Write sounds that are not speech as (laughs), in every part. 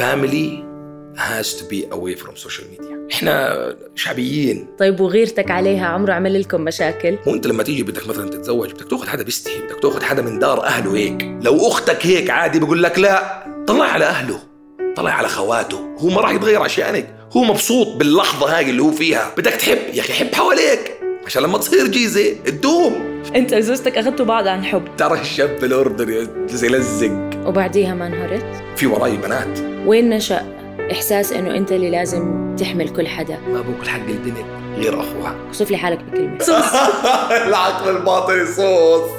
family has to be away from social media. إحنا شعبيين. طيب وغيرتك عليها؟ عمره عمل لكم مشاكل؟ هو أنت لما تيجي بدك مثلا تتزوج بدك تأخذ حدا بيستحي بدك تأخذ حدا من دار أهله هيك. لو أختك هيك عادي بقول لك لا طلع على أهله طلع على خواته هو ما راح يتغير عشانك هو مبسوط باللحظة هاي اللي هو فيها. بدك تحب يا أخي حب حواليك. عشان لما تصير جيزة تدوم. أنت وزوجتك أخذتوا بعض عن حب. ترى الشاب الاردني يلزق وبعديها ما انهرت. في وراي بنات. وين نشأ؟ إحساس إنه أنت اللي لازم تحمل كل حدا. ما بوكل حق البنت غير أخوها. اوصف لي حالك بكلمة. (laughs) العقل الباطني صوص.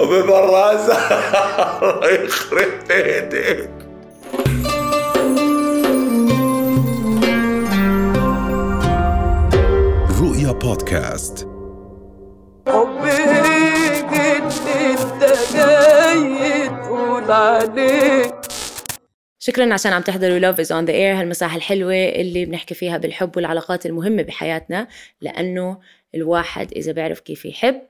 وبالراس (laughs) يخرب بيتك. رؤيا بودكاست. حبي. انت جاي تقول عليه شكرا عشان عم تحضروا Love Is On The Air هالمساحة الحلوة اللي بنحكي فيها بالحب والعلاقات المهمة بحياتنا لأنه الواحد إذا بيعرف كيف يحب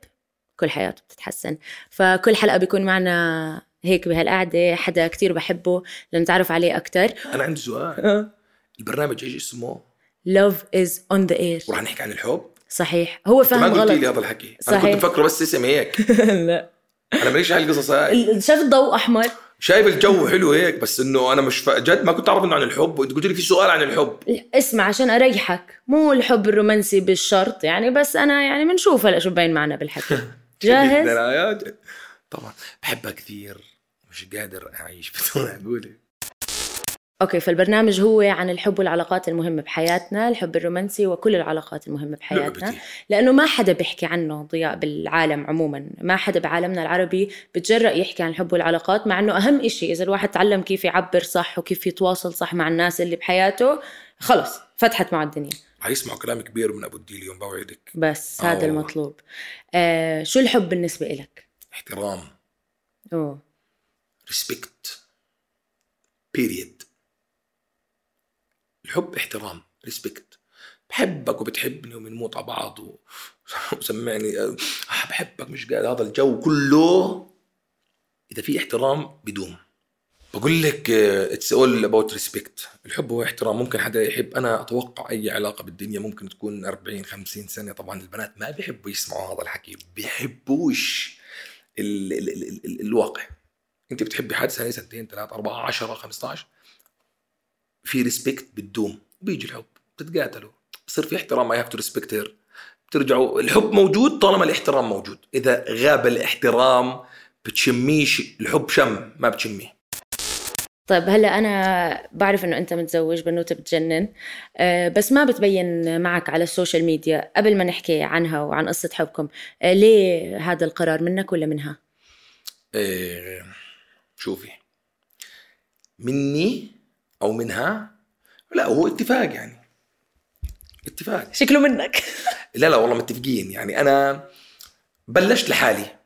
كل حياته بتتحسن. فكل حلقة بيكون معنا هيك بهالقعدة حدا كتير بحبه لنتعرف عليه أكثر أنا عندي سؤال. البرنامج إيش اسمه؟ Love Is On The Air ورح نحكي عن الحب؟ صحيح. هو أنت ما فهم قلت لي غلط. هذا الحكي. أنا صحيح. كنت مفكره بس اسم هيك. (laughs) لا. أنا ماليش على القصص هاي. شايف الضوء أحمر؟ شايف الجو حلو هيك بس إنه أنا مش ف... جد ما كنت أعرف إنه عن الحب وانت قلت لي في سؤال عن الحب. اسمع عشان أريحك. مو الحب الرومانسي بالشرط يعني بس أنا يعني بنشوف هلا شو بين معنا بالحكي. (laughs) (laughs) جاهز؟ طبعا بحبها كثير. مش قادر أعيش بدون أقول أوكي فالبرنامج هو عن الحب والعلاقات المهمة بحياتنا الحب الرومانسي وكل العلاقات المهمة بحياتنا. لعبتي. لأنه ما حدا بيحكي عنه ضياء بالعالم عموما. ما حدا بعالمنا العربي بتجرأ يحكي عن الحب والعلاقات مع إنه أهم إشي إذا الواحد تعلم كيف يعبر صح وكيف يتواصل صح مع الناس اللي بحياته خلص فتحت مع الدنيا. حيسمعوا كلام كبير من أبو الديل اليوم بوعدك. بس هذا والله. المطلوب. آه شو الحب بالنسبة إلك؟ احترام. أوه. Respect بيريد الحب احترام respect بحبك وبتحبني وبنموت على بعض و... (laughs) وسمعني آه، بحبك مش قادر هذا الجو كله. إذا في احترام بدوم. بقول لك it's all about respect الحب هو احترام. ممكن حدا يحب. أنا أتوقع أي علاقة بالدنيا ممكن تكون 40 50 سنة. طبعا البنات ما بيحبوا يسمعوا هذا الحكي. بيحبوش ال ال ال ال ال الواقع. أنت بتحبي حد سنة سنتين ثلاث أربعة 10 15 في respect بتدوم بيجي الحب. بتتقاتلوا بصير في احترام. I have to respect her بترجعوا. الحب موجود طالما الاحترام موجود. إذا غاب الاحترام بتشمش الحب شم ما بتشميه. طيب هلا أنا بعرف إنه أنت متزوج بنوته بتجنن. أه بس ما بتبين معك على السوشيال ميديا قبل ما نحكي عنها وعن قصة حبكم. أه ليه هذا القرار منك ولا منها؟ إيه شوفي. مني أو منها؟ لا هو اتفاق يعني. اتفاق. شكله منك. لا لا والله متفقين. يعني أنا بلشت لحالي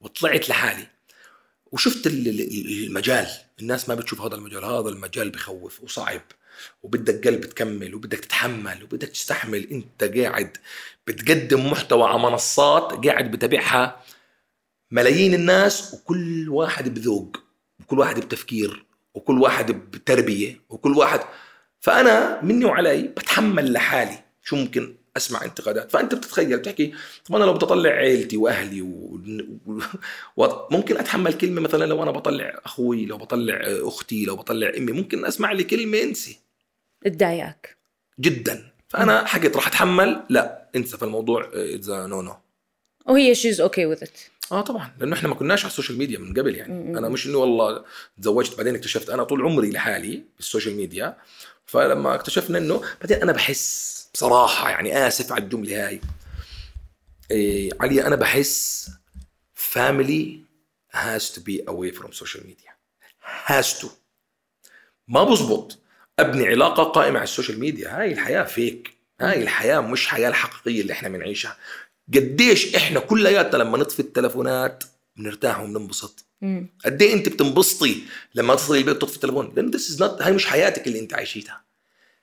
وطلعت لحالي وشفت ال- ال- المجال. الناس ما بتشوف هذا المجال. هذا المجال بخوف وصعب. وبدك قلب تكمل وبدك تتحمل وبدك تستحمل. أنت قاعد بتقدم محتوى على منصات قاعد بتابعها ملايين الناس وكل واحد بذوق وكل واحد بتفكير. وكل واحد بتربية وكل واحد فأنا مني وعلي بتحمل لحالي شو ممكن أسمع انتقادات. فأنت بتتخيل بتحكي طب أنا لو بدي اطلع عيلتي وأهلي و... و... وممكن أتحمل كلمة مثلا لو أنا بطلع أخوي لو بطلع أختي لو بطلع أمي ممكن أسمع لي كلمة إنسي. تضايقك جدا. فأنا حكيت راح أتحمل؟ لا. انسى في الموضوع it's no no وهي she's okay with it آه طبعا. لأنه إحنا ما كناش على السوشيال ميديا من قبل يعني. أنا مش إنه والله تزوجت بعدين اكتشفت أنا طول عمري لحالي بالسوشيال ميديا. فلما اكتشفنا إنه بعدين أنا بحس بصراحة يعني آسف على الجملة هاي. إيه علي أنا بحس family has to be away from social media. Has to. ما بزبط. أبني علاقة قائمة على السوشيال ميديا. هاي الحياة فيك هاي الحياة مش حياة الحقيقية اللي إحنا بنعيشها. قديش إحنا كلياتنا لما نطفي التلفونات بنرتاح وبننبسط قد إيه أنت بتنبسطي لما تصلي البيت وتطفي التلفون؟ لأن this is not هاي مش حياتك اللي أنت عايشيتها.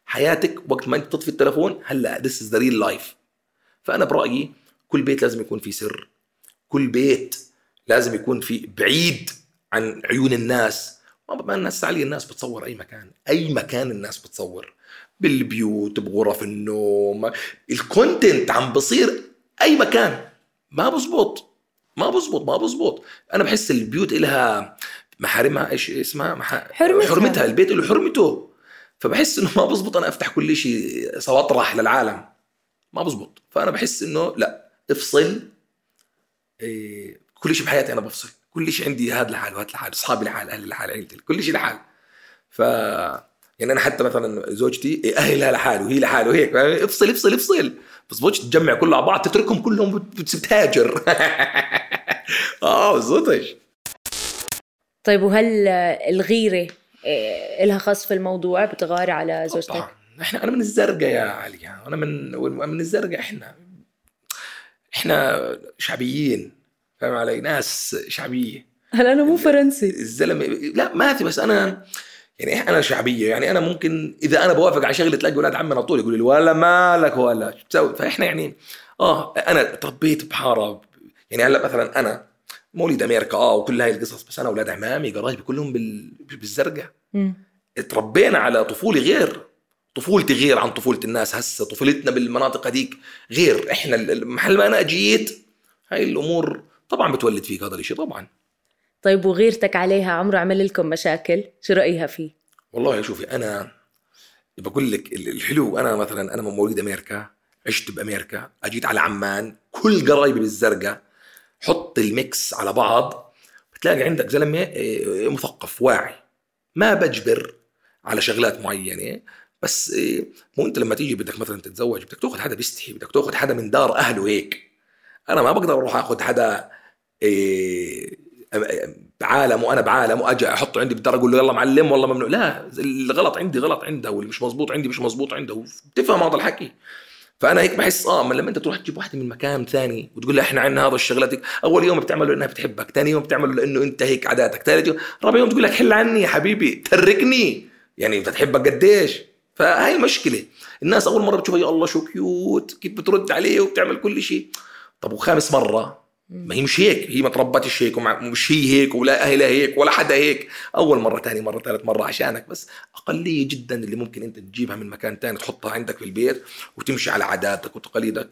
حياتك وقت ما أنت تطفي التلفون هلأ this is the real life. فأنا برأيي كل بيت لازم يكون فيه سر. كل بيت لازم يكون في بعيد عن عيون الناس. ما الناس علي الناس بتصور أي مكان. أي مكان الناس بتصور. بالبيوت بغرف النوم. الكونتنت عم بصير أي مكان. ما بزبط. ما بزبط ما بزبط. أنا بحس البيوت إلها محارمها إيش اسمها؟ مح... حرمتها. حرمتها. البيت له حرمته. فبحس إنه ما بزبط أنا أفتح كل شيء سواطرح للعالم. ما بزبط. فأنا بحس إنه لا افصل. إيه كل شيء بحياتي أنا بفصل. كل شيء عندي هذا لحاله وهذا لحاله. أصحابي لحال أهلي لحال عيلتي كل شيء لحال. ف يعني أنا حتى مثلا زوجتي إيه، أهلها لحاله وهي لحاله وهيك افصل افصل افصل. بزبطش تجمع كله على بعض تتركهم كلهم بت- بتهاجر. (laughs) آه بزبطش طيب وهل الغيرة إيه، لها خاص في الموضوع؟ بتغاري على زوجتك؟ طبعا إحنا أنا من الزرقاء يا علي. أنا من من الزرقاء إحنا. إحنا شعبيين فاهم علي؟ ناس شعبية. هلا أنا مو فرنسي. الزلمة لا ما في بس أنا يعني أنا شعبية؟ يعني أنا ممكن إذا أنا بوافق على شغلة تلاقي أولاد عمنا على طول يقولوا لي ولا مالك ولا شو بتسوي فإحنا يعني آه أنا تربيت بحارة يعني هلأ مثلا أنا مواليد أمريكا آه وكل هاي القصص بس أنا أولاد عمامي قرايبي كلهم بال... بالزرقاء. تربينا على طفولة غير. طفولتي غير عن طفولة الناس هسه. طفولتنا بالمناطق هذيك غير. إحنا محل ما أنا اجيت هاي الأمور طبعا بتولد فيك هذا الشيء طبعا. طيب وغيرتك عليها عمره عمل لكم مشاكل؟ شو رأيها فيه؟ والله شوفي أنا بقول لك ال- الحلو أنا مثلا من مواليد أمريكا عشت بأمريكا أجيت على عمان كل قرايبي بالزرقاء حط الميكس على بعض بتلاقي عندك زلمة إيه، مثقف واعي ما بجبر على شغلات معينة بس إيه، مو أنت لما تيجي بدك مثلا تتزوج بدك تأخذ حدا بيستحي بدك تأخذ حدا من دار أهله هيك. أنا ما بقدر أروح أخذ حدا بعالم وأنا بعالم وأجي أحطه عندي بالدار أقول له يلا معلم والله ممنوع. لا الغلط عندي غلط عنده واللي مش مزبوط عندي مش مزبوط عنده. بتفهم هذا الحكي؟ فأنا هيك بحس آه لما أنت تروح تجيب واحدة من مكان ثاني وتقول لها إحنا عندنا هذا الشغلات أول يوم بتعمله لانها بتحبك ثاني يوم بتعمله لأنه أنت هيك عاداتك ثالث يوم رابع يوم تقول لك حل عني يا حبيبي تركني. يعني أنت تحبك قديش؟ فهاي المشكلة الناس أول مرة بتشوفها يا الله شو كيوت كيف بترد عليه وبتعمل كل شيء. طب وخامس مرة؟ ما هي مش هيك هي ما تربتش هيك ومش هي هيك ولا أهلها هيك ولا حدا هيك. أول مرة ثاني مرة ثالث مرة عشانك بس. أقلية جدا اللي ممكن أنت تجيبها من مكان ثاني تحطها عندك في البيت وتمشي على عاداتك وتقاليدك.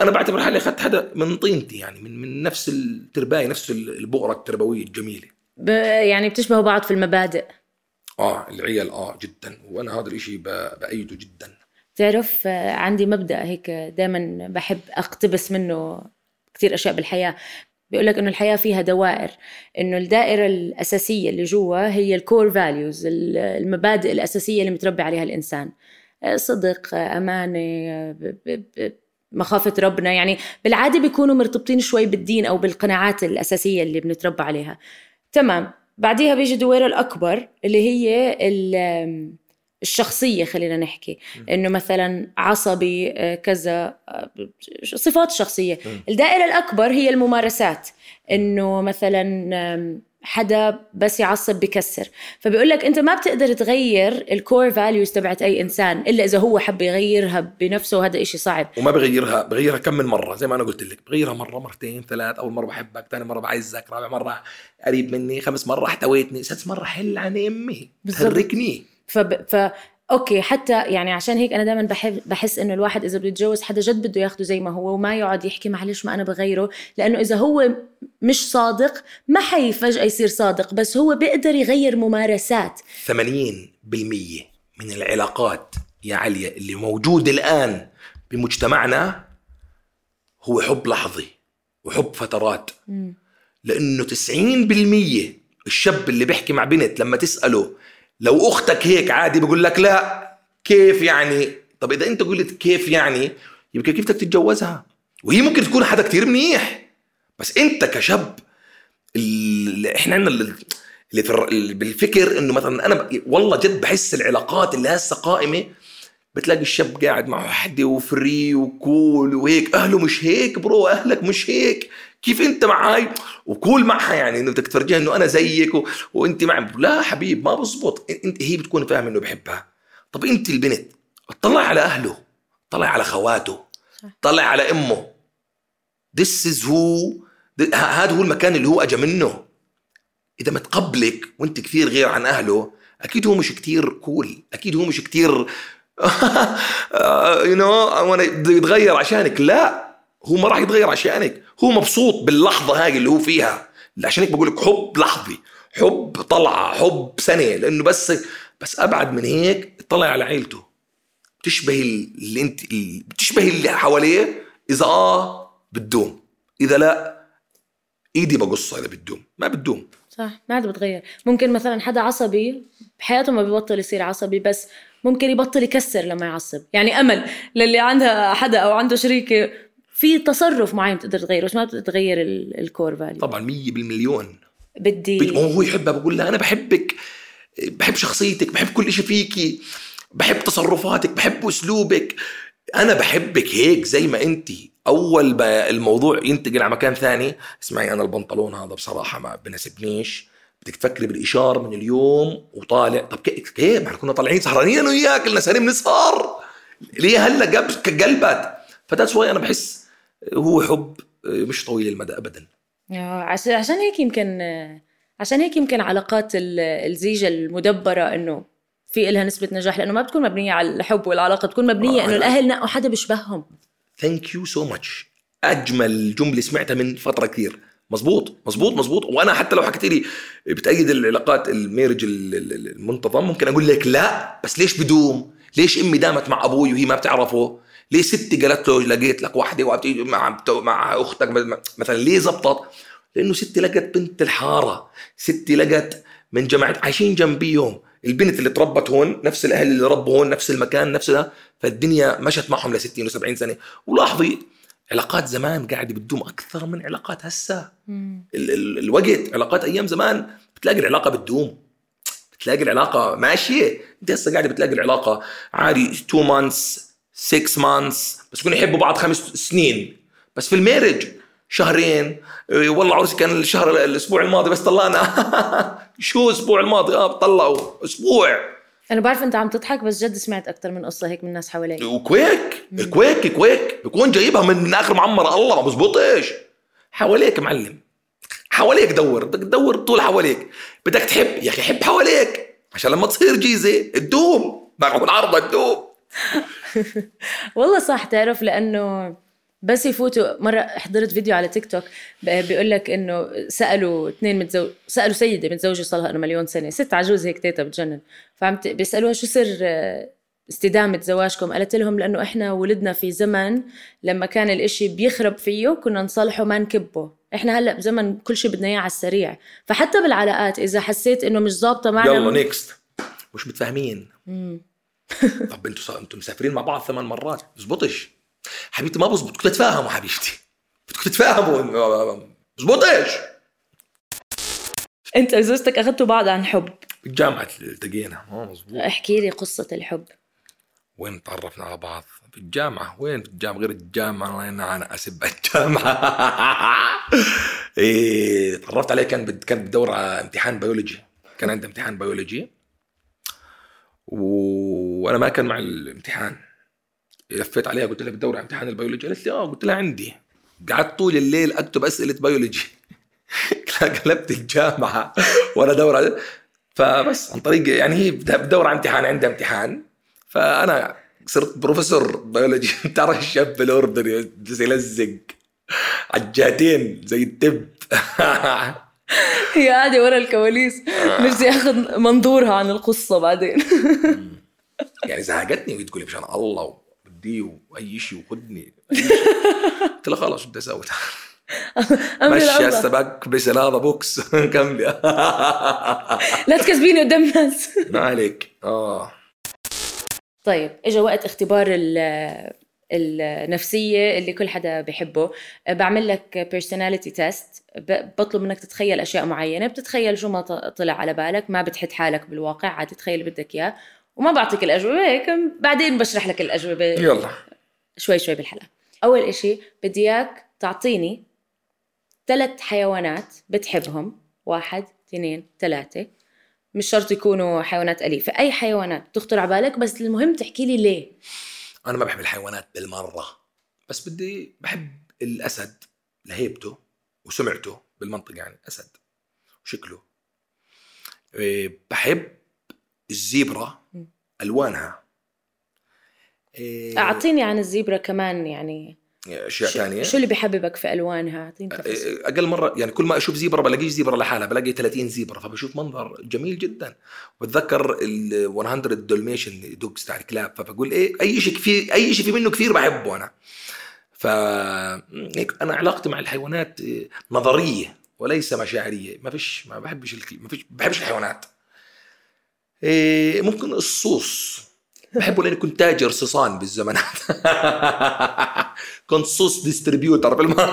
أنا بعتبر حالي أخذت حدا من طينتي يعني من من نفس الترباية نفس البؤرة التربوية الجميلة. ب... يعني بتشبهوا بعض في المبادئ. آه العيال آه جدا. وأنا هذا الإشي ب- بأيده جدا. تعرف آه، عندي مبدأ هيك دائما بحب أقتبس منه كثير أشياء بالحياة. بيقول لك إنه الحياة فيها دوائر إنه الدائرة الأساسية اللي جوا هي الكور فاليوز المبادئ الأساسية اللي متربي عليها الإنسان. آه، صدق آه، أمانة آه، مخافة ربنا. يعني بالعادة بيكونوا مرتبطين شوي بالدين أو بالقناعات الأساسية اللي بنتربى عليها. تمام. بعديها بيجي الدويرة الأكبر اللي هي ال- الشخصية خلينا نحكي. إنه مثلا عصبي آه، كذا آه، صفات شخصية. مم. الدائرة الأكبر هي الممارسات. إنه مثلا حدا بس يعصب بكسر. فبيقول لك أنت ما بتقدر تغير الكور فاليوز تبعت أي إنسان إلا إذا هو حب يغيرها بنفسه وهذا إشي صعب. وما بغيرها بغيرها كم من مرة. زي ما أنا قلت لك بغيرها مرة مرتين ثلاث أول مرة بحبك ثاني مرة بعزك رابع مرة قريب مني خمس مرة احتويتني سادس مرة حل عن أمي بالضبط. فب... ف أوكي حتى يعني عشان هيك أنا دائما بحب بحس إنه الواحد إذا بده يتجوز حدا جد بده ياخده زي ما هو وما يقعد يحكي معلش ما أنا بغيره لأنه إذا هو مش صادق ما حي فجأة يصير صادق بس هو بيقدر يغير ممارسات. 80% من العلاقات يا عليا اللي موجود الآن بمجتمعنا هو حب لحظي وحب فترات. لأنه 90% الشاب اللي بيحكي مع بنت لما تسأله لو أختك هيك عادي بقول لك لا كيف يعني طب إذا أنت قلت كيف يعني يبقى كيف بدك تتجوزها وهي ممكن تكون حدا كتير منيح بس أنت كشاب ال- إحنا عندنا ال- اللي اللي بالفكر إنه مثلا أنا. والله جد بحس العلاقات اللي هسه قائمة بتلاقي الشاب قاعد مع وحدة وفري وكول وهيك. أهله مش هيك برو أهلك مش هيك. كيف أنت معاي وكول معها يعني إنه بدك تفرجيها إنه أنا زيك و... وأنت معي لا حبيب ما بزبط. إنت هي بتكون فاهم إنه بحبها. طب أنت البنت اطلع على أهله طلع على خواته طلع على أمه. This is who th- ه- هذا هو المكان اللي هو اجى منه. إذا متقبلك وأنت كثير غير عن أهله أكيد هو مش كثير cool أكيد هو مش كثير you know بده يتغير عشانك. لا هو ما راح يتغير عشانك. هو مبسوط باللحظة هاي اللي هو فيها. عشان هيك بقول لك حب لحظي. حب طلعة حب سنة. لأنه بس بس أبعد من هيك اطلع على عيلته. بتشبه اللي أنت بتشبه اللي حواليه إذا آه بتدوم. إذا لا إيدي بقصها إذا بتدوم. ما بتدوم. صح ما عاد بتغير. ممكن مثلا حدا عصبي بحياته ما بيبطل يصير عصبي بس ممكن يبطل يكسر لما يعصب. يعني أمل للي عندها حدا أو عنده شريكه في تصرف معين بتقدر تغيره بس ما تغير ال- الكور فاليو طبعا مية بالمليون. بدي هو يحبها بقول لها أنا بحبك بحب شخصيتك بحب كل شيء فيكي بحب تصرفاتك بحب أسلوبك. أنا بحبك هيك زي ما انت. أول ما الموضوع ينتقل على مكان ثاني. اسمعي أنا البنطلون هذا بصراحة ما بناسبنيش. بدك تفكري بالإشارة من اليوم وطالع. طب كيف؟ ما إحنا كنا طالعين سهرانين أنا وياك كلنا سهرين بنسهر ليه هلا قلبت فذاتس واي أنا بحس هو حب مش طويل المدى ابدا. آه، عشان عشان هيك يمكن عشان هيك يمكن علاقات ال- الزيجة المدبرة إنه في إلها نسبة نجاح لأنه ما بتكون مبنية على الحب والعلاقة بتكون مبنية آه، إنه أنا- الأهل نقوا حدا بيشبههم. Thank you so much أجمل جملة سمعتها من فترة كثير. مزبوط مزبوط مزبوط وأنا حتى لو حكيت لي بتأيد العلاقات ال marriage ال- ال- المنتظم ممكن أقول لك لا. بس ليش بدوم؟ ليش أمي دامت مع أبوي وهي ما بتعرفه؟ ليه ستي قالت له لقيت لك واحدة مع مع أختك؟ مثلا ليه زبطت؟ لأنه ستي لقت بنت الحارة. ستي لقت من جماعة عايشين جنبيهم البنت اللي تربت هون نفس الأهل اللي ربوا هون نفس المكان نفس ده. فالدنيا مشت معهم ل 60 و70 سنة. ولاحظي علاقات زمان قاعدة بتدوم أكثر من علاقات هسه ال- ال- الوقت علاقات أيام زمان بتلاقي العلاقة بتدوم. بتلاقي العلاقة ماشية. أنت هسه قاعدة بتلاقي العلاقة عادي 2 months 6 months بس يكونوا يحبوا بعض خمس سنين. بس في ال marriage شهرين. إيه، والله عرسي كان الشهر الأسبوع الماضي بس طلعنا. (laughs) شو الأسبوع الماضي؟ آه طلعوا. أسبوع. أنا بعرف أنت عم تضحك بس جد سمعت أكثر من قصة هيك من الناس حواليك. و quick quick quick. بكون جايبها من, من آخر ما عمره الله ما بزبطش. حواليك معلم. حواليك دور بدك تدور طول حواليك. بدك تحب يا أخي حب حواليك. عشان لما تصير جيزة تدوم. معهم عرضه تدوم. (laughs) والله صح تعرف لأنه بس يفوتوا. مرة حضرت فيديو على تيك توك بيقول لك إنه سألوا اثنين متزوج سألوا سيدة متزوجة صار لها مليون سنة ست عجوز هيك تيتا بتجنن. فعم بيسألوها شو سر آه، استدامة زواجكم؟ قالت لهم لأنه إحنا ولدنا في زمن لما كان الإشي بيخرب فيه كنا نصلحه ما نكبه. إحنا هلأ بزمن كل شيء بدنا إياه على السريع. فحتى بالعلاقات إذا حسيت إنه مش ظابطة معنا يلا next مش متفاهمين. (laughs) طب أنتوا أنتوا مسافرين مع بعض ثمان مرات. بزبطش. حبيبتي ما بزبط بدكم تتفاهموا حبيبتي. بدكم تتفاهموا بزبطش أنت وزوجتك أخذتوا بعض عن حب؟ بالجامعة التقينا. آه مزبوط. احكي لي قصة الحب. وين تعرفنا على بعض؟ في الجامعة، وين في الجامعة؟ غير الجامعة. وين أنا أسب الجامعة. (laughs) إيه تعرفت عليه كان بد... كان بدور على امتحان بيولوجي. كان عندي امتحان بيولوجي. و... وأنا ما كان معي الامتحان. لفيت عليها قلت لها بدور على امتحان البيولوجي. قالت لي آه قلت لها عندي. قعدت طول الليل أكتب أسئلة بيولوجي. (laughs) قلبت الجامعة وأنا أدور على فبس عن طريق يعني هي بدور على امتحان عندها امتحان. فأنا صرت بروفيسور بيولوجي. (laughs) تعرف الشاب الاردني يلزق. عجاتين زي ال tape (laughs) هي قاعدة ورا الكواليس نفسي آخذ منظورها عن القصة بعدين. يعني زهقتني وهي تقول لي مشان الله. بدي وأي شيء وخدني. (laughs) قلت لها خلاص بدي أسوي. (laughs) مشي الله. هسه باك بس هذا بوكس (laughs) كملي. لا تكذبيني قدام الناس. ما عليك. آه. طيب اجى وقت اختبار ال- النفسية اللي كل حدا بحبه بعمل لك personality test. بطلب منك تتخيل أشياء معينة. بتتخيل شو ما طلع على بالك. ما بتحد حالك بالواقع. عادي تخيل اللي بدك إياه. وما بعطيك الأجوبة هيك بعدين بشرح لك الأجوبة. يلا. شوي شوي بالحلقة. أول إشي بدي إياك تعطيني ثلاث حيوانات بتحبهم. واحد اثنين ثلاثة. مش شرط يكونوا حيوانات أليفة. أي حيوانات تخطر على بالك بس المهم تحكي لي ليه. أنا ما بحب الحيوانات بالمرة. بس بدي بحب الأسد لهيبته وسمعته بالمنطق يعني أسد وشكله. إيه، بحب الزيبرا ألوانها. إيه، أعطيني عن الزيبرا كمان يعني. أشياء ثانية شو اللي بحببك في ألوانها؟ أعطيني تفاصيل. أقل مرة يعني كل ما أشوف زيبرا بلاقيش زيبرا لحالها بلاقي 30 زيبرا فبشوف منظر جميل جدا. وبتذكر ال 100 Dalmatian dogs تاع الكلاب فبقول إيه أي شيء كثير أي شيء في منه كثير بحبه أنا. ف هيك أنا علاقتي مع الحيوانات إيه، نظرية وليس مشاعرية. ما فيش ما بحبش الكل... ما فيش بحبش الحيوانات. إيه ممكن الصوص. بحبه لاني كنت تاجر صيصان بالزمانات (laughs) كنت صوص distributor بالم... (laughs)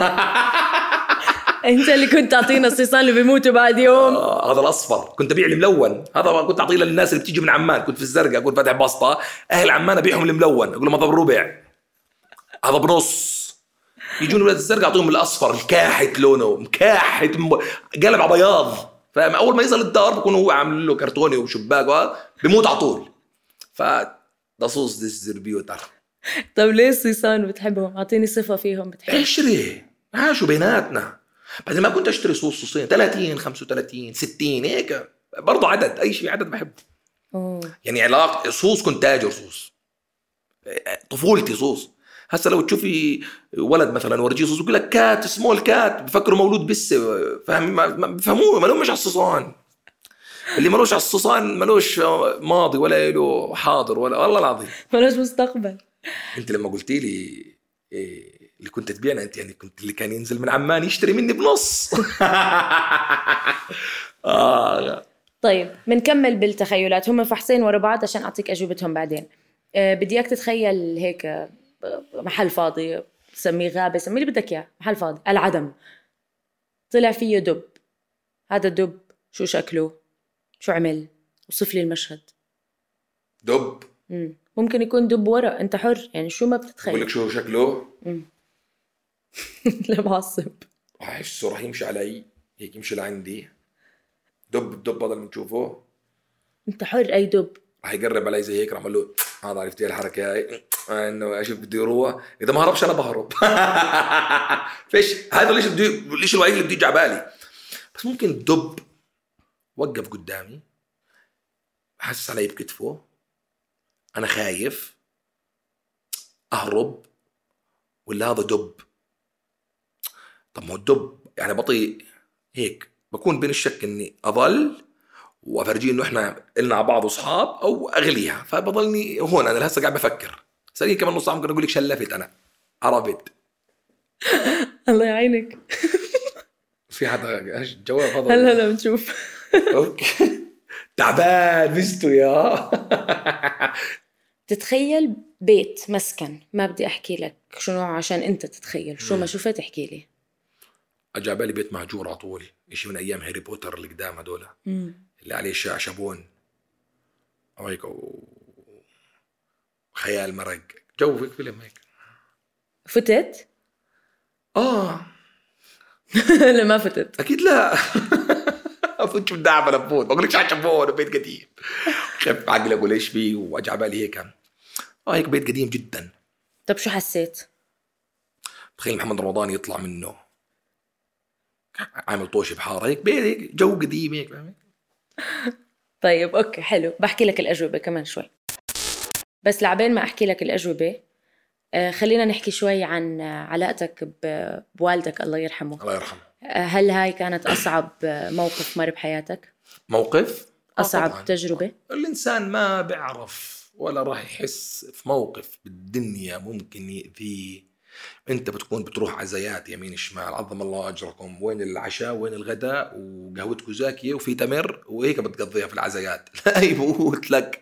أنت اللي كنت تعطينا الصيصان اللي بيموتوا بعد يوم. آه، هذا الأصفر. كنت أبيع الملون. هذا ما كنت أعطيه للناس اللي بتيجي من عمان. كنت في الزرقاء أقول فاتح بسطه أهل عمان أبيعهم الملون. أقول لهم هذا بربع. هذا بنص يجون ولاد الزرقاء أعطيهم الأصفر. الكاحت لونه. مكاحت قلب على بياض فاهم؟ أول ما يصل الدار بكون هو عامل له كرتوني وشباك بيموت على طول. ف ده صوص ديستريبيوتر طب ليه الصيصان بتحبهم؟ أعطيني صفة فيهم بتحب. اشتري عاشوا بيناتنا. بعدين ما كنت أشتري صوص صوصين. 30 35 60 هيك. برضه عدد. أي شيء عدد بحبه. أوه. يعني علاقة صوص كنت تاجر صوص. طفولتي صوص. هسه لو تشوفي ولد مثلا ورجيه صوص يقول لك cat small cat بفكروا مولود بس فاهم؟ ما ما بفهموه ما لهمش على الصصان اللي ملوش على الصصان ملوش ماضي ولا له حاضر ولا والله العظيم. ملوش مستقبل. انت لما قلتي لي إيه اللي كنت تبيعنا انت يعني كنت اللي كان ينزل من عمان يشتري مني بنص. (laughs) آه. طيب بنكمل بالتخيلات. هم فحصين ورا بعض عشان أعطيك أجوبتهم بعدين. أه بدي إياك تتخيل هيك محل فاضي سميه غابة سميه اللي بدك إياه محل فاضي العدم. طلع فيه دب. هذا الدب شو شكله؟ شو عمل؟ وصف لي المشهد. دب؟ مم. ممكن يكون دب ورق أنت حر يعني شو ما بقول بتتخيل لك شو شكله؟ (laughs) لا معصب احسه راح يمشي علي. هيك يمشي لعندي. دب الدب هذا اللي بنشوفه. أنت حر أي دب. راح يقرب علي زي هيك راح أقول له هذا عرفتي الحركة هاي؟ إنه أشوف بده يروح إذا ما هربش أنا بهرب. (laughs) فيش. هذا ليش بده ليش الوحيد اللي بده يجي على بالي. بس ممكن الدب وقف قدامي. حاسس علي بكتفه أنا خايف. أهرب. ولا هذا دب. طب ما هو الدب. يعني بطيء. هيك. بكون بين الشك إني اظل وأفرجيه إنه إحنا إلنا على بعض أصحاب أو أغليها. فبضلني هون. أنا هسه قاعد بفكر. سالي كمان نص ساعه ممكن أقول لك شلفت أنا. عرفت. (laughs) الله يعينك. (laughs) في حدا إيش الجواب هذا؟ هلا هلا بنشوف. (laughs) Okay. تعبان مستو يا. تتخيل بيت مسكون. ما بدي أحكي لك شنو عشان أنت تتخيل. شو ما شفت احكي لي. اجى على بالي بيت مهجور على طول. شيء من أيام هاري بوتر اللي قدام هذول اللي عليه شعشبون أو هيك. خيال مرق. جو فيلم هيك فتت؟ آه. (laughs) لا ما فتت. أكيد لا. (laughs) أفوت شو بدي اعمل أفوت. بقول لك شعشبون بيت قديم. خف عقلك ولا إيش فيه واجى على بالي هيك. آه هيك بيت قديم جدا. طب شو حسيت؟ تخيل محمد رمضان يطلع منه. عامل طوشه بحاره. هيك بيت هيك جو قديم هيك (laughs) طيب أوكي حلو. بحكي لك الأجوبة كمان شوي. بس لعبين ما أحكي لك الأجوبة. آه، خلينا نحكي شوي عن علاقتك بوالدك الله يرحمه. الله يرحمه. آه، هل هاي كانت أصعب موقف مر بحياتك؟ موقف؟ أصعب طبعاً. تجربة؟ الإنسان ما بيعرف ولا راح يحس في موقف بالدنيا ممكن يأذيه. أنت بتكون بتروح عزايات يمين شمال عظم الله أجركم. وين العشاء؟ وين الغداء؟ وقهوتكم زاكية وفي تمر وهيك بتقضيها في العزايات. (laughs) لا يفوت لك.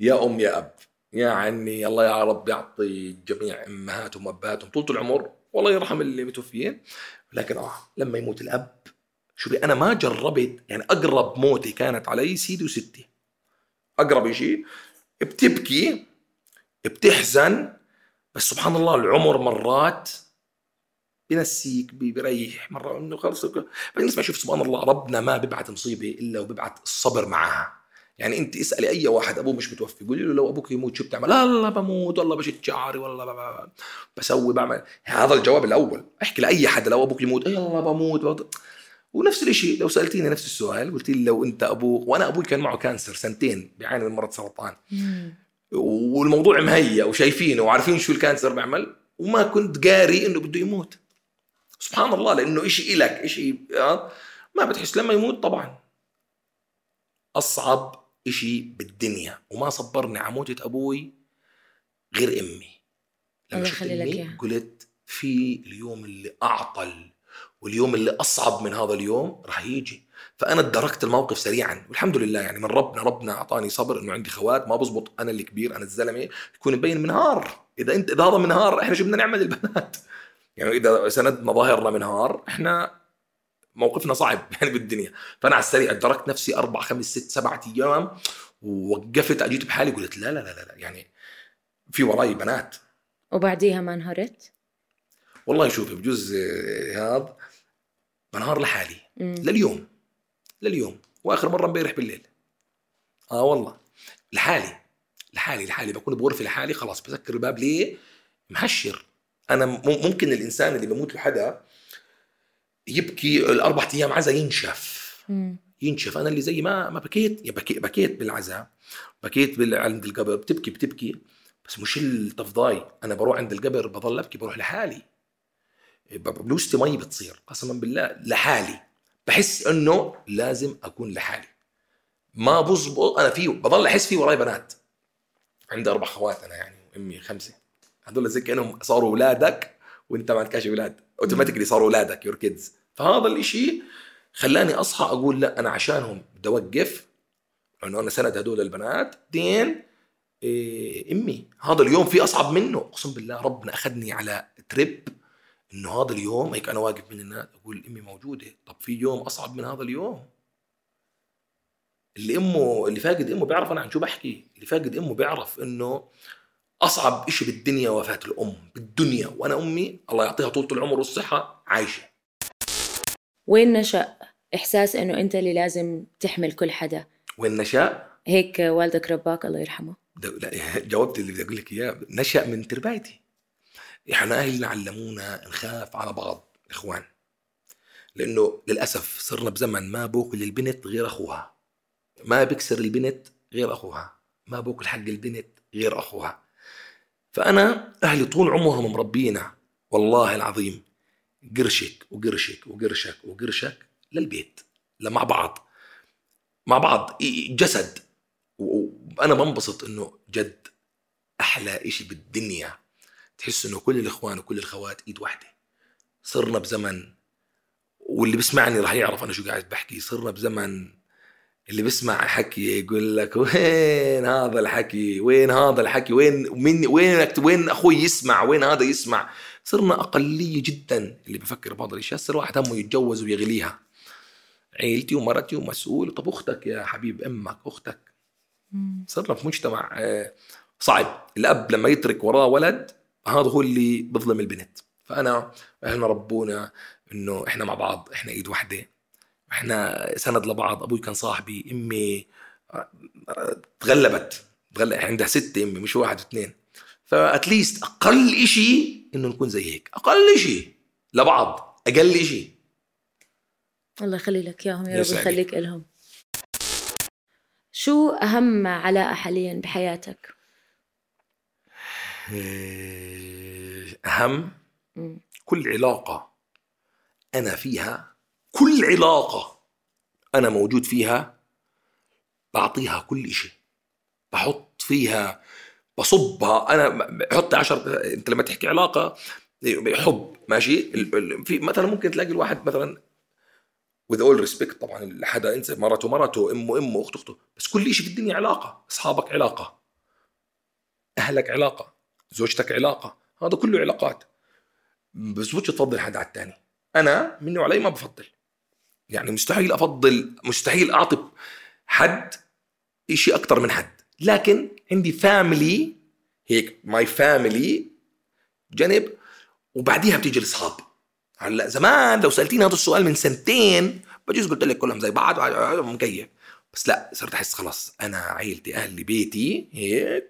يا أم يا أب. يعني الله يا رب يعطي جميع أمهاتهم واباتهم طول العمر والله يرحم اللي متوفيين لكن آه لما يموت الأب شوفي أنا ما جربت يعني أقرب موتي كانت علي سيدي وستي. أقرب شيء بتبكي بتحزن بس سبحان الله العمر مرات بنسيك بي- بيريح مرة إنه خلص. اسمع شوف سبحان الله ربنا ما بيبعت مصيبة إلا وبيبعت الصبر معها. يعني انت اسألي أي واحد أبوه مش متوفي قولي له لو أبوك يموت شو بتعمل؟ لا لا بموت والله بشد شعري والله ب- ب- بسوي بعمل. هذا الجواب الأول. احكي لأي حد لو أبوك يموت يلا بموت بموت. ونفس الشيء لو سألتيني نفس السؤال قلت لي لو أنت أبوك وأنا أبوي كان معه cancer سنتين بيعاني من مرض سرطان. والموضوع مهيأ وشايفينه وعارفين شو ال cancer بيعمل وما كنت قاري إنه بده يموت. سبحان الله لأنه إشي إلك إشي آه، ما بتحس. لما يموت طبعا أصعب إشي بالدنيا وما صبرني على موتة أبوي غير أمي. لما شفت إياها. قلت في اليوم اللي أعطل واليوم اللي أصعب من هذا اليوم راح يجي. فأنا ادركت الموقف سريعا والحمد لله يعني من ربنا ربنا أعطاني صبر إنه عندي خوات ما بزبط أنا اللي كبير أنا الزلمة يكون مبين منهار إذا أنت إذا هذا منهار إحنا شو بدنا نعمل البنات؟ يعني إذا سندنا ظاهرنا منهار إحنا موقفنا صعب (laughs) يعني بالدنيا. فأنا على السريع ادركت نفسي أربع خمس ست سبعة أيام ووقفت أجيت بحالي قلت لا لا لا لا, يعني في وراي بنات. وبعديها ما انهرت والله شوفي بجوز آه، هذا بنهار لحالي. مم. لليوم لليوم. وآخر مرة امبارح بالليل. آه والله. لحالي لحالي لحالي. بكون بغرفة لحالي خلاص بسكر الباب ليه؟ محشر. أنا ممكن الإنسان اللي بموت له حدا يبكي الأربع أيام عزا ينشف. مم. ينشف. أنا اللي زي ما ما بكيت. يا بكيت بكيت بالعزاء بكيت عند القبر. بتبكي بتبكي. بس مش التفضاي. أنا بروح عند القبر بضل أبكي. بروح لحالي. ب- بلوستي مي بتصير. قسما بالله لحالي. بحس إنه لازم أكون لحالي. ما بزبط. أنا في بضل أحس في وراي بنات. عندي أربع خوات أنا يعني امي خمسة. هذول زي كأنهم صاروا اولادك وانت ما عندكش أولاد. automatically صاروا اولادك your kids فهذا الإشي خلاني أصحى أقول لا أنا عشانهم بدي أوقف. لأنه أنا سند هدول البنات دين إيه أمي. هذا اليوم في أصعب منه. أقسم بالله ربنا أخذني على trip إنه هذا اليوم هيك أنا واقف بين الناس أقول أمي موجودة. طب في يوم أصعب من هذا اليوم؟ اللي أمه اللي فاقد أمه بيعرف أنا عن شو بحكي. اللي فاقد أمه بيعرف إنه أصعب إشي بالدنيا وفاة الأم بالدنيا. وأنا أمي الله يعطيها طولة العمر والصحة عايشة. وين نشأ إحساس إنه أنت اللي لازم تحمل كل حدا؟ وين نشأ؟ هيك والدك رباك الله يرحمه. لا، (laughs) جاوبت اللي بدي أقول لك إياه. نشأ من تربايتي. إحنا أهلنا علمونا نخاف على بعض إخوان. لأنه للأسف صرنا بزمن ما بوكل البنت غير أخوها. ما بكسر البنت غير أخوها. ما بوكل حق البنت غير أخوها. فأنا أهلي طول عمرهم مربينا والله العظيم قرشك وقرشك وقرشك وقرشك للبيت لا مع بعض مع بعض جسد. و- وأنا بنبسط إنه جد أحلى إشي بالدنيا. تحس إنه كل الإخوان وكل الخوات إيد واحدة. صرنا بزمن واللي بسمعني راح يعرف أنا شو قاعد بحكي صرنا بزمن اللي بسمع حكي يقول لك وين هذا الحكي؟ وين هذا الحكي؟ وين من وين وين أخوي يسمع؟ وين هذا يسمع؟ صرنا أقلية جدا. اللي بفكر بهذا الاشياء صار واحد همه يتجوز ويغليها. عيلتي ومرتي ومسؤول. طب أختك يا حبيب أمك أختك. صرنا في مجتمع آه، صعب. الأب لما يترك وراه ولد هذا هو اللي بظلم البنت. فأنا أهلنا ربونا إنه إحنا مع بعض إحنا إيد واحدة إحنا سند لبعض أبوي كان صاحبي إمي آه، آه، تغلبت تغلب عندها ستة إمي مش واحد واثنين فاتليست أقل إشي إنه نكون زي هيك أقل إشي لبعض أقل إشي الله يخلي لك إياهم يا رب. يخليك إلهم شو أهم علاقة حاليا بحياتك؟ إيه، أهم. كل علاقة أنا فيها كل علاقة أنا موجود فيها بعطيها كل إشي. بحط فيها بصبها. أنا بحط عشر أنت لما تحكي علاقة حب ماشي؟ في مثلا ممكن تلاقي الواحد مثلا with all respect طبعا حدا انسى مرته مرته أمه أمه أخته أخته بس كل شيء في الدنيا علاقة. أصحابك علاقة. أهلك علاقة. زوجتك علاقة. هذا كله علاقات. بس مش تفضل حدا على الثاني أنا مني وعلي ما بفضل. يعني مستحيل أفضل مستحيل أعطي حد شيء أكثر من حد. لكن عندي family هيك my family جنب وبعديها بتيجي الأصحاب. هلأ زمان لو سألتيني هذا السؤال من سنتين بجوز قلت لك كلهم زي بعض مكيف. بس لأ صرت أحس خلاص أنا عائلتي أهلي بيتي هيك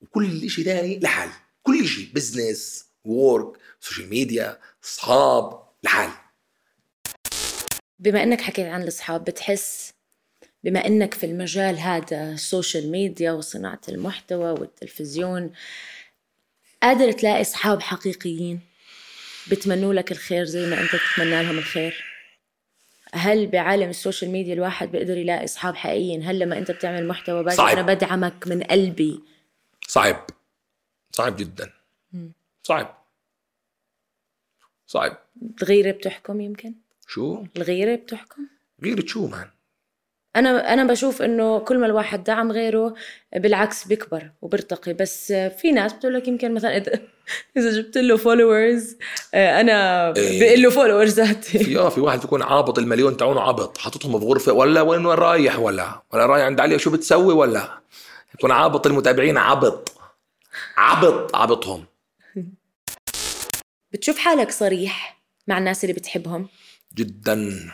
وكل شيء ثاني لحال. كل شيء business و work social media أصحاب لحال. بما إنك حكيت عن الأصحاب بتحس بما إنك في المجال هذا ال social media وصناعة المحتوى والتلفزيون قادر تلاقي أصحاب حقيقيين بتمنوا لك الخير زي ما أنت تتمنى لهم الخير؟ هل بعالم ال social media الواحد بيقدر يلاقي أصحاب حقيقيين؟ هل لما أنت بتعمل محتوى باجي صعب. أنا بدعمك من قلبي؟ صعب. صعب جدا. صعب. صعب. الغيرة بتحكم يمكن؟ شو؟ الغيرة بتحكم؟ غيرة شو man؟ أنا أنا بشوف إنه كل ما الواحد دعم غيره بالعكس بيكبر وبيرتقي بس في ناس بتقول لك يمكن مثلا إذا إذا جبت له followers أنا إيه. بقول له followers ذاتي. في آه في واحد بيكون عابط المليون تاعونه عبط حاططهم بغرفه ولا وين وين رايح ولا ولا رايح عند علي شو بتسوي ولا. يكون عابط المتابعين عبط. عبط عبطهم بتشوف حالك صريح مع الناس اللي بتحبهم؟ جدا.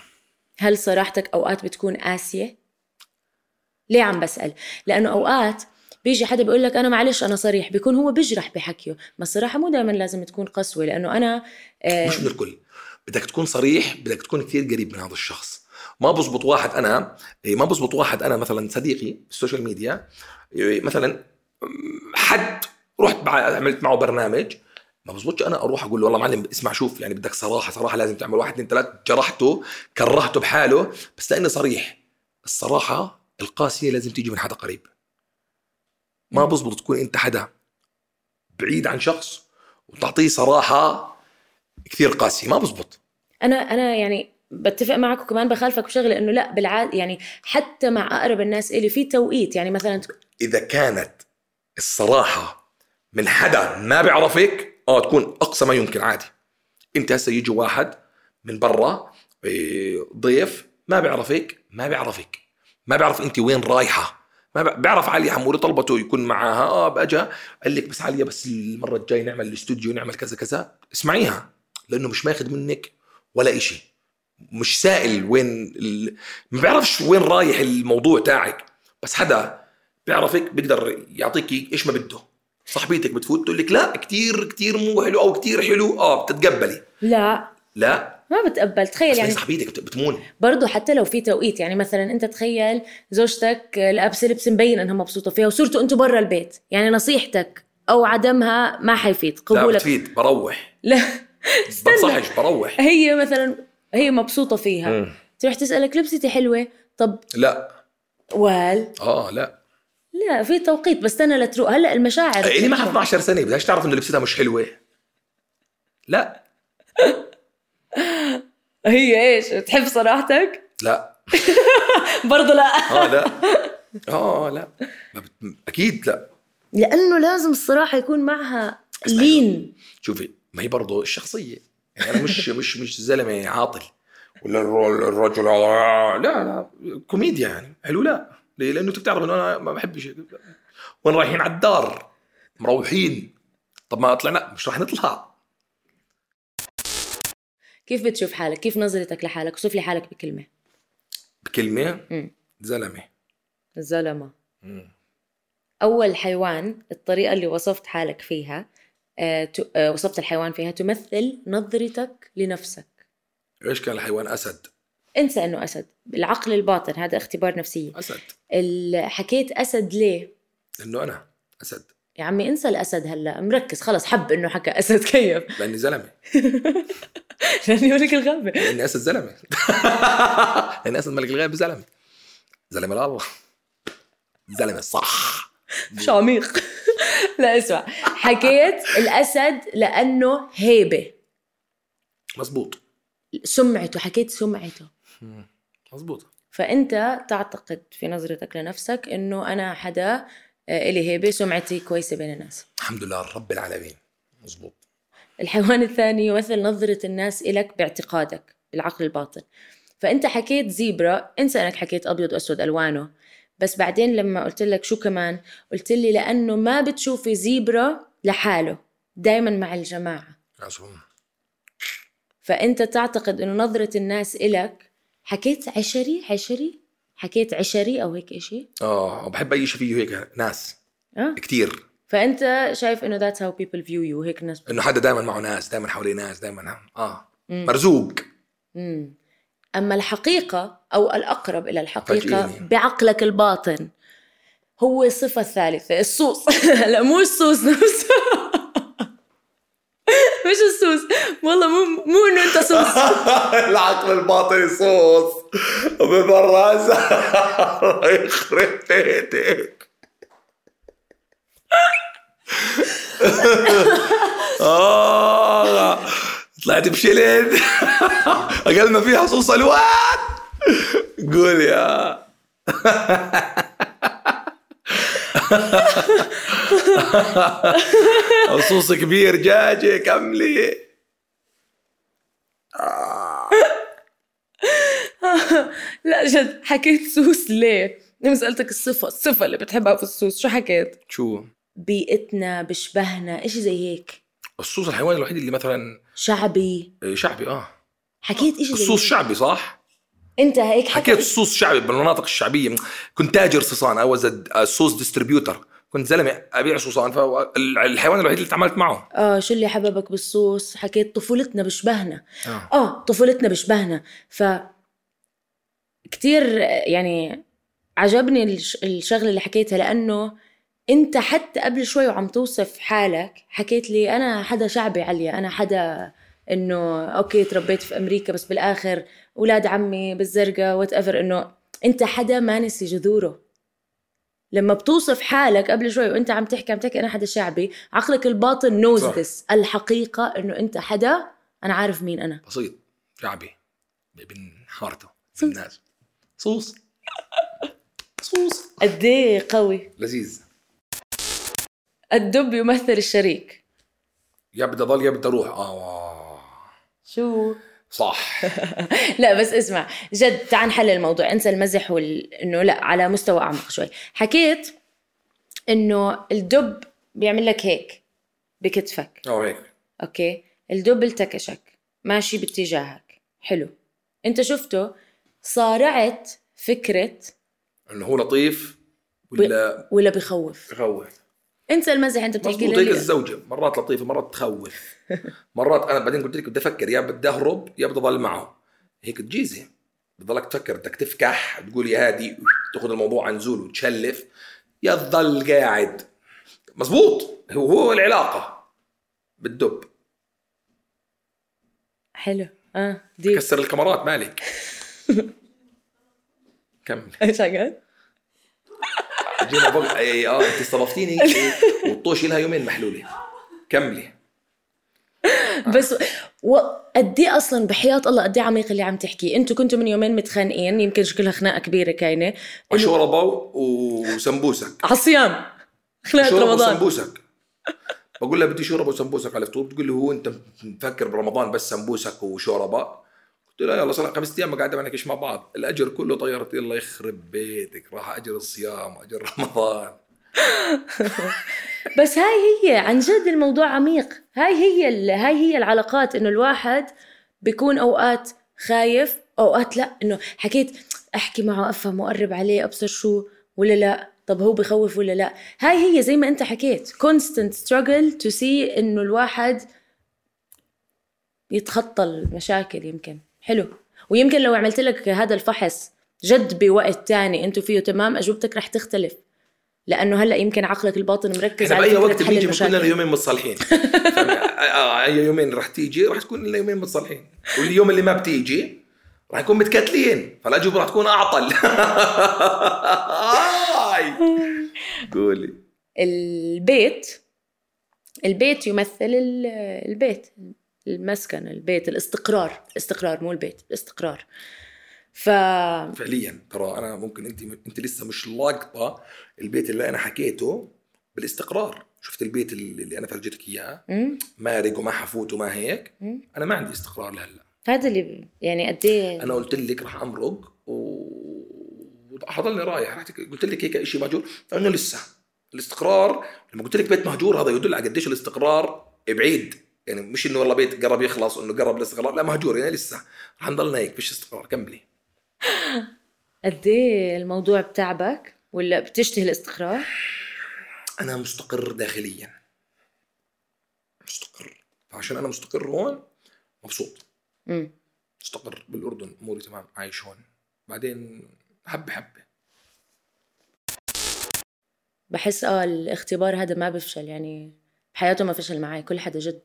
هل صراحتك أوقات بتكون قاسية؟ ليه عم بسأل؟ لأنه أوقات بيجي حدا بيقول لك أنا معلش أنا صريح بيكون هو بيجرح بحكيه بس الصراحه مو دائما لازم تكون قسوة لأنه أنا آه، مش من الكل بدك تكون صريح بدك تكون كثير قريب من هذا الشخص. ما بزبط واحد أنا إيه، ما بزبط واحد أنا مثلا صديقي في السوشيال ميديا إيه، مثلا حد رحت عملت معه برنامج ما بزبطش أنا أروح أقول له والله معلم اسمع شوف يعني بدك صراحة صراحة لازم تعمل واحد اثنين ثلاث جرحته كرهته بحاله بس لاني صريح. الصراحة القاسية لازم تيجي من حدا قريب. ما بزبط تكون أنت حدا بعيد عن شخص وتعطيه صراحة كثير قاسي ما بزبط أنا أنا يعني بتفق معك وكمان بخالفك بشغلة إنه لا بالعاد يعني حتى مع أقرب الناس إلي في توقيت يعني مثلا إذا كانت الصراحة من حدا ما بيعرفك آه تكون أقصى ما يمكن عادي. أنت هسه يجي واحد من برا إيه، ضيف ما بيعرفك ما بيعرفك ما بيعرف أنت وين رايحة. ما بيعرف علي حموري طلبته يكون معها آه بأجا قال لك بس عليا بس المرة الجاي نعمل الاستوديو نعمل كذا كذا. اسمعيها لأنه مش ماخذ منك ولا إشي. مش سائل وين ال... ما بيعرفش وين رايح الموضوع تاعك. بس حدا بيعرفك بيقدر يعطيك إيش ما بده. صاحبيتك بتفوت تقول لك لا كتير كتير مو حلو أو كتير حلو. آه بتتقبلي. لا. لا؟ ما بتقبل. تخيل يعني بت- بتمون برضه حتى لو في توقيت يعني مثلا أنت تخيل زوجتك لابسه لبس مبين إنها مبسوطة فيها وصرتوا أنتوا برا البيت. يعني نصيحتك أو عدمها ما حيفيد. لا قبولك. بتفيد. بروح. لا. (laughs) استنى. بنصحش بروح. هي مثلا هي مبسوطة فيها. تروح تسألك لبستي حلوة؟ طب لا. وال؟ آه لا. لا في توقيت بستنى لتروق هلأ المشاعر اللي معها 12 سنه بدهاش تعرف إنه لبستها مش حلوة. لا. (laughs) هي إيش؟ تحب صراحتك؟ لا. (laughs) برضه لا. آه لا. آه لا. ما بت... أكيد لا. لأنه لازم الصراحة يكون معها. لين. شوفي ما هي برضه الشخصية. يعني أنا مش (laughs) مش مش زلمة عاطل. ولا الر- الرجل لا لا. كوميديا يعني. حلو لا. ليه؟ لأنه أنت بتعرف إنه أنا ما بحبش وين رايحين على الدار مروحين. طب ما طلعنا مش راح نطلع. كيف بتشوف حالك؟ كيف نظرتك لحالك؟ وصف لي حالك بكلمة. بكلمة؟ مم. زلمة. الزلمه مم. أول حيوان الطريقة اللي وصفت حالك فيها آه، آه، وصفت الحيوان فيها تمثل نظرتك لنفسك. إيش كان الحيوان؟ أسد. انسى انه أسد. العقل الباطن هذا اختبار نفسية. أسد. حكيت أسد ليه؟ إنه أنا أسد. يا عمي انسى الأسد هلا. مركز خلص حب إنه حكى أسد كيف؟ لأني زلمة. (laughs) لأني ملك الغابة. لأني أسد زلمة. (laughs) لأني أسد ملك الغابة زلمة. زلمة الله زلمة صح. مش عميق. (laughs) لا اسمع. حكيت الأسد لأنه هيبة. مزبوط سمعته حكيت سمعته. مزبوط فأنت تعتقد في نظرتك لنفسك إنه أنا حدا آه، إلي هيبة سمعتي كويسة بين الناس؟ الحمد لله رب العالمين. مزبوط الحيوان الثاني يمثل نظرة الناس إلك باعتقادك بالعقل الباطن. فأنت حكيت زيبرا انسى أنك حكيت أبيض وأسود ألوانه. بس بعدين لما قلت لك شو كمان قلت لي لأنه ما بتشوفي زيبرا لحاله دايما مع الجماعة. عشان فأنت تعتقد أنه نظرة الناس إلك حكيت عشري عشري؟ حكيت عشري أو هيك إشي؟ آه بحب أي شيء فيه هيك ناس. أه؟ كتير. فأنت شايف أنه that's how people view you هيك الناس إنه حدا دائما معه ناس دائما حواليه ناس دائما آه. مم. مرزوق. مم. أما الحقيقة أو الأقرب إلى الحقيقة فاجئني. بعقلك الباطن هو الصفة الثالثة الصوص (laughs) لا مو الصوص نفسه. مش الصوص والله مو مو إنه أنت صوص. (laughs) العقل الباطني صوص. ببراز (laughs) يخرب بيتك. (laughs) آه طلعت بشلن أقل ما فيها صوص ألوان. قول يا. (laughs) صوص كبير جاجي كملي (laughs) لا جد حكيت سوس ليه؟ لما سألتك الصفة الصفة اللي بتحبها في السوس شو حكيت؟ شو بيئتنا بشبهنا إشي زي هيك الصوص الحيواني الوحيد اللي مثلا شعبي شعبي آه حكيت إشي زي الصوص هيك. شعبي صح؟ انت هيك حكيت الصوص شعبي بالمناطق الشعبية. كنت تاجر صوصان أو صوص ديستريبيوتر كنت زلمة أبيع صوصان فالحيوان الوحيد اللي تعاملت معه. آه شو اللي حببك بالصوص؟ حكيت طفولتنا بشبهنا. آه. آه طفولتنا بشبهنا. ف كتير يعني عجبني الش- الشغلة اللي حكيتها لأنه انت حتى قبل شوي وعم توصف حالك حكيت لي أنا حدا شعبي عليا أنا حدا إنه okay تربيت في أمريكا بس بالآخر أولاد عمي بالزرقاء whatever إنه أنت حدا ما نسي جذوره. لما بتوصف حالك قبل شوي وأنت عم تحكي عم تحكي أنا حدا شعبي عقلك الباطن knows this. الحقيقة إنه أنت حدا أنا عارف مين أنا. بسيط. شعبي. ابن حارته. الناس صوص. صوص. قد إيه قوي. لذيذ. الدب يمثل الشريك. يا بدي أضل يا بدي أروح. آه. شو؟ صح. (laughs) لا بس اسمع جد تعال نحلل الموضوع. انسى المزح وال... انه لا على مستوى اعمق شوي. حكيت انه الدب بيعمل لك هيك بكتفك. آه هيك. أوكي؟ الدب التكشك ماشي باتجاهك. حلو. انت شفته صارعت فكرة إنه هو لطيف ولا ولا بخوف؟ يخوف انسى المزح انت بتحكي لي. الزوجة. مرات لطيفة مرات تخوف. مرات أنا بعدين قلت لك بدي أفكر يا بدي أهرب يا بدي أضل معه. هيك تجيزي. بضلك تفكر بدك تفكح تقول يا هادي تاخذ الموضوع عن زول وتشلف. يا تضل قاعد. مزبوط. هو هو العلاقة. بالدب. حلو. آه دي. كسر الكاميرات مالك؟ (laughs) كمل. إيش حكيت؟ جينا بق... اي آه أنت استضفتيني والطوش لها يومين محلولة. كملي. بس وقد إيه أصلا بحياة الله قد إيه عميق اللي عم تحكي؟ أنتوا كنتوا من يومين متخانقين يمكن شكلها خناقة كبيرة كاينة. إنه- شوربه وسمبوسك. عصيان. خناقة رمضان. وسمبوسك. بقول لها بدي شوربة وسمبوسك على الفطور بتقول لي هو أنت مفكر برمضان بس سمبوسك وشوربة؟ لها يلا صار خمس أيام قاعدة معك إيش مع بعض. الأجر كله طيرت. الله يخرب بيتك راح أجر الصيام اجر رمضان. (laughs) بس هاي هي عن جد الموضوع عميق. هاي هي هاي هي العلاقات إنه الواحد بيكون أوقات خايف أوقات لأ إنه حكيت أحكي معه أفهم وأقرب عليه أبصر شو ولا لأ طب هو بخوف ولا لأ. هاي هي زي ما أنت حكيت constant struggle to see إنه الواحد يتخطى المشاكل يمكن. حلو. ويمكن لو عملت لك هذا الفحص جد بوقت تاني أنتوا فيه تمام؟ أجوبتك رح تختلف. لأنه هلأ يمكن عقلك الباطن مركز على بأي وقت بنيجي بنكون لنا. يومين متصالحين؟ (laughs) آه، أي يومين رح تيجي رح تكون لنا يومين متصالحين. واليوم اللي ما بتيجي رح نكون متكتلين. فالاجوبه رح تكون أعطل. (laughs) قولي. البيت البيت يمثل ال- البيت. المسكن البيت الاستقرار الاستقرار مو البيت الاستقرار. ف فعليا ترى أنا ممكن انت انت لسه مش لاقطة البيت اللي أنا حكيته بالاستقرار. شفت البيت اللي أنا فرجيتك إياه. مارق وما حفوت وما هيك. مم. أنا ما عندي استقرار لهلأ. هذا اللي يعني قد إيه؟ أنا قلت لك رح أمرق و حضلني رايح. رحت قلت لك هيك شيء مهجور. فانه لسه الاستقرار لما قلت لك بيت مهجور هذا يدل على قديش الاستقرار بعيد. يعني مش إنه والله بيت قرب يخلص انه قرب الاستقرار لا مهجور يعني لسه. رح نضلنا هيك فيش استقرار كملي. (laughs) قد إيه الموضوع بتعبك ولا بتشتهي الاستقرار؟ أنا مستقر داخليا. مستقر. فعشان أنا مستقر هون مبسوط. امم مستقر بالأردن أموري تمام عايش هون. بعدين حبة حبة. بحس آه الاختبار هذا ما بفشل يعني بحياته ما فشل معي كل حدا جد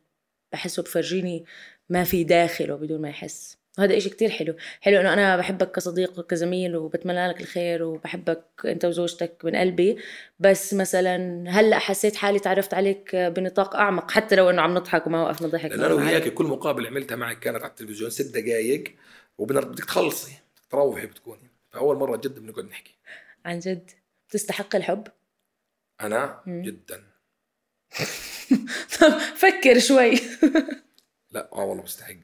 بحسه بفرجيني ما في داخله بدون ما يحس. وهذا إشي كتير حلو. حلو إنه أنا بحبك كصديق وكزميل وبتمنى لك الخير وبحبك أنت وزوجتك من قلبي. بس مثلا هلأ حسيت حالي تعرفت عليك بنطاق أعمق حتى لو إنه عم نضحك وما وقفنا ضحك. أنا وياك كل مقابلة عملتها معك كانت على التلفزيون ست دقائق وبدك تخلصي تروحي بتكوني. فأول مرة جد بنقعد نحكي. عن جد؟ بتستحق الحب؟ أنا مم. جدا. (laughs) طب فكر شوي. لا آه والله بستحق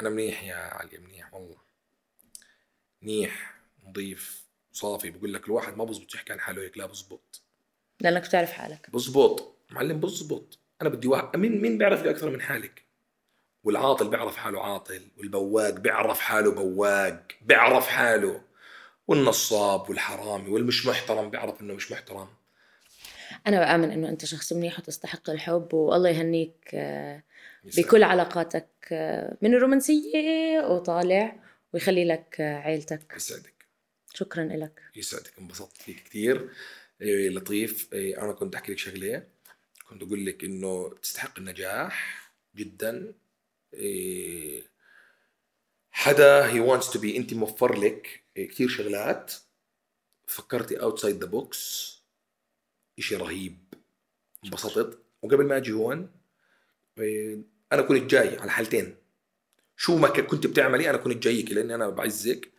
أنا منيح يا علي منيح والله. منيح نظيف صافي. بقول لك الواحد ما بزبط يحكي عن حاله هيك. لا بزبط. لأنك بتعرف حالك. بزبط. معلم بزبط. أنا بدي واحد مين مين بيعرف أكثر من حالك؟ والعاطل بيعرف حاله عاطل والبواق بيعرف حاله بواق بيعرف حاله. والنصاب والحرامي والمش محترم بيعرف إنه مش محترم. أنا بآمن إنه أنت شخص منيح وتستحق الحب والله يهنيك آه،. بكل علاقاتك آه، من الرومانسية وطالع ويخلي لك آه، عيلتك. يسعدك. شكرا لك يسعدك. انبسطت فيك كثير إيه لطيف. إيه أنا كنت أحكي لك شغلة. كنت أقول لك إنه تستحق النجاح جدا. إيه حدا هي wants to be أنت موفر لك كثير شغلات. فكرتي outside the box إشي رهيب. انبسطت. وقبل ما أجي هون إيه أنا كنت جاي على حالتين شو ما كنت بتعملي أنا كنت جايك لأني أنا بعزك.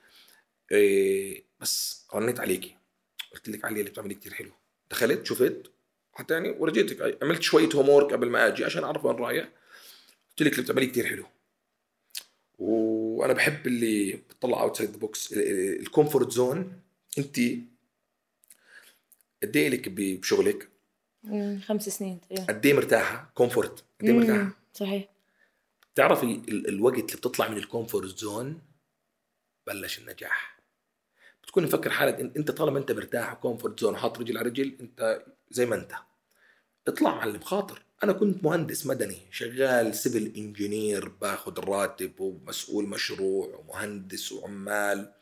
إيه بس رنيت عليكي. قلت لك علي اللي بتعملي كتير حلو. دخلت شفت حتى يعني ورجيتك. عملت شوية homework قبل ما أجي عشان أعرف وين رايح. قلت لك اللي بتعملي كتير حلو. وأنا بحب اللي بتطلع outside the box ال comfort zone انت قد إيه لك بشغلك؟ خمس سنين تقريبا. قد إيه مرتاحة؟ comfort قد إيه مرتاحة؟ صحيح. تعرفي ال- الوقت اللي بتطلع من ال comfort zone بلش النجاح. بتكون مفكر حالك إن- إنت طالما إنت مرتاح و comfort zone حاط رجل على رجل إنت زي ما إنت. اطلع معلم خاطر. أنا كنت مهندس مدني شغال civil engineer باخذ راتب ومسؤول مشروع ومهندس وعمال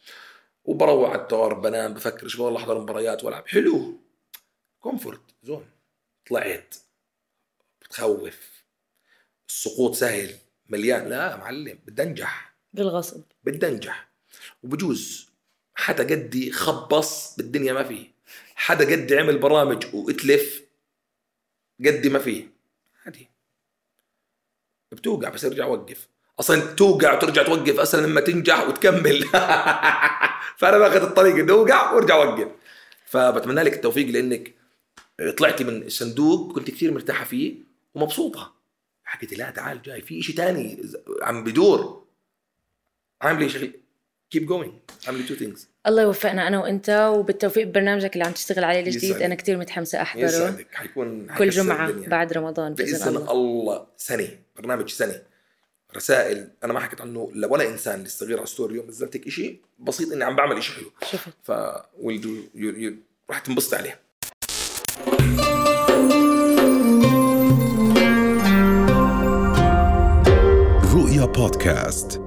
وبروح على الدور بنام بفكر إيش والله أحضر مباريات وألعب. حلو. comfort zone. طلعت. بتخوف. السقوط سهل. مليان. لا معلم بدي انجح بالغصب. بدي انجح وبجوز حدا قدي خبص بالدنيا ما فيه. حدا قدي عمل برامج واتلف قدي ما فيه. عادي. بتوقع بس ارجع وقف. أصلا توقع وترجع توقف أسهل مما تنجح وتكمل. (laughs) فأنا باخذ الطريق. اني اوقع وارجع اوقف فبتمنى لك التوفيق لأنك طلعتي من الصندوق كنت كثير مرتاحة فيه ومبسوطة. حكيتي لا تعال جاي في شيء تاني عم بدور. عاملي شغل؟ Keep going. عاملي two things. الله يوفقنا أنا وأنت وبالتوفيق ببرنامجك اللي عم تشتغل عليه الجديد. أنا كتير متحمسة أحضره. يسعدك. حيكون كل جمعة الدنيا. بعد رمضان بإذن الله. الله. سنة. برنامج سنة. رسائل. أنا ما حكيت عنه لولا إنسان للصغير على الستوري. اليوم نزلت لك شيء بسيط إني عم بعمل شيء حلو. شفت ف you- you- راح تنبسط عليه. رؤيا بودكاست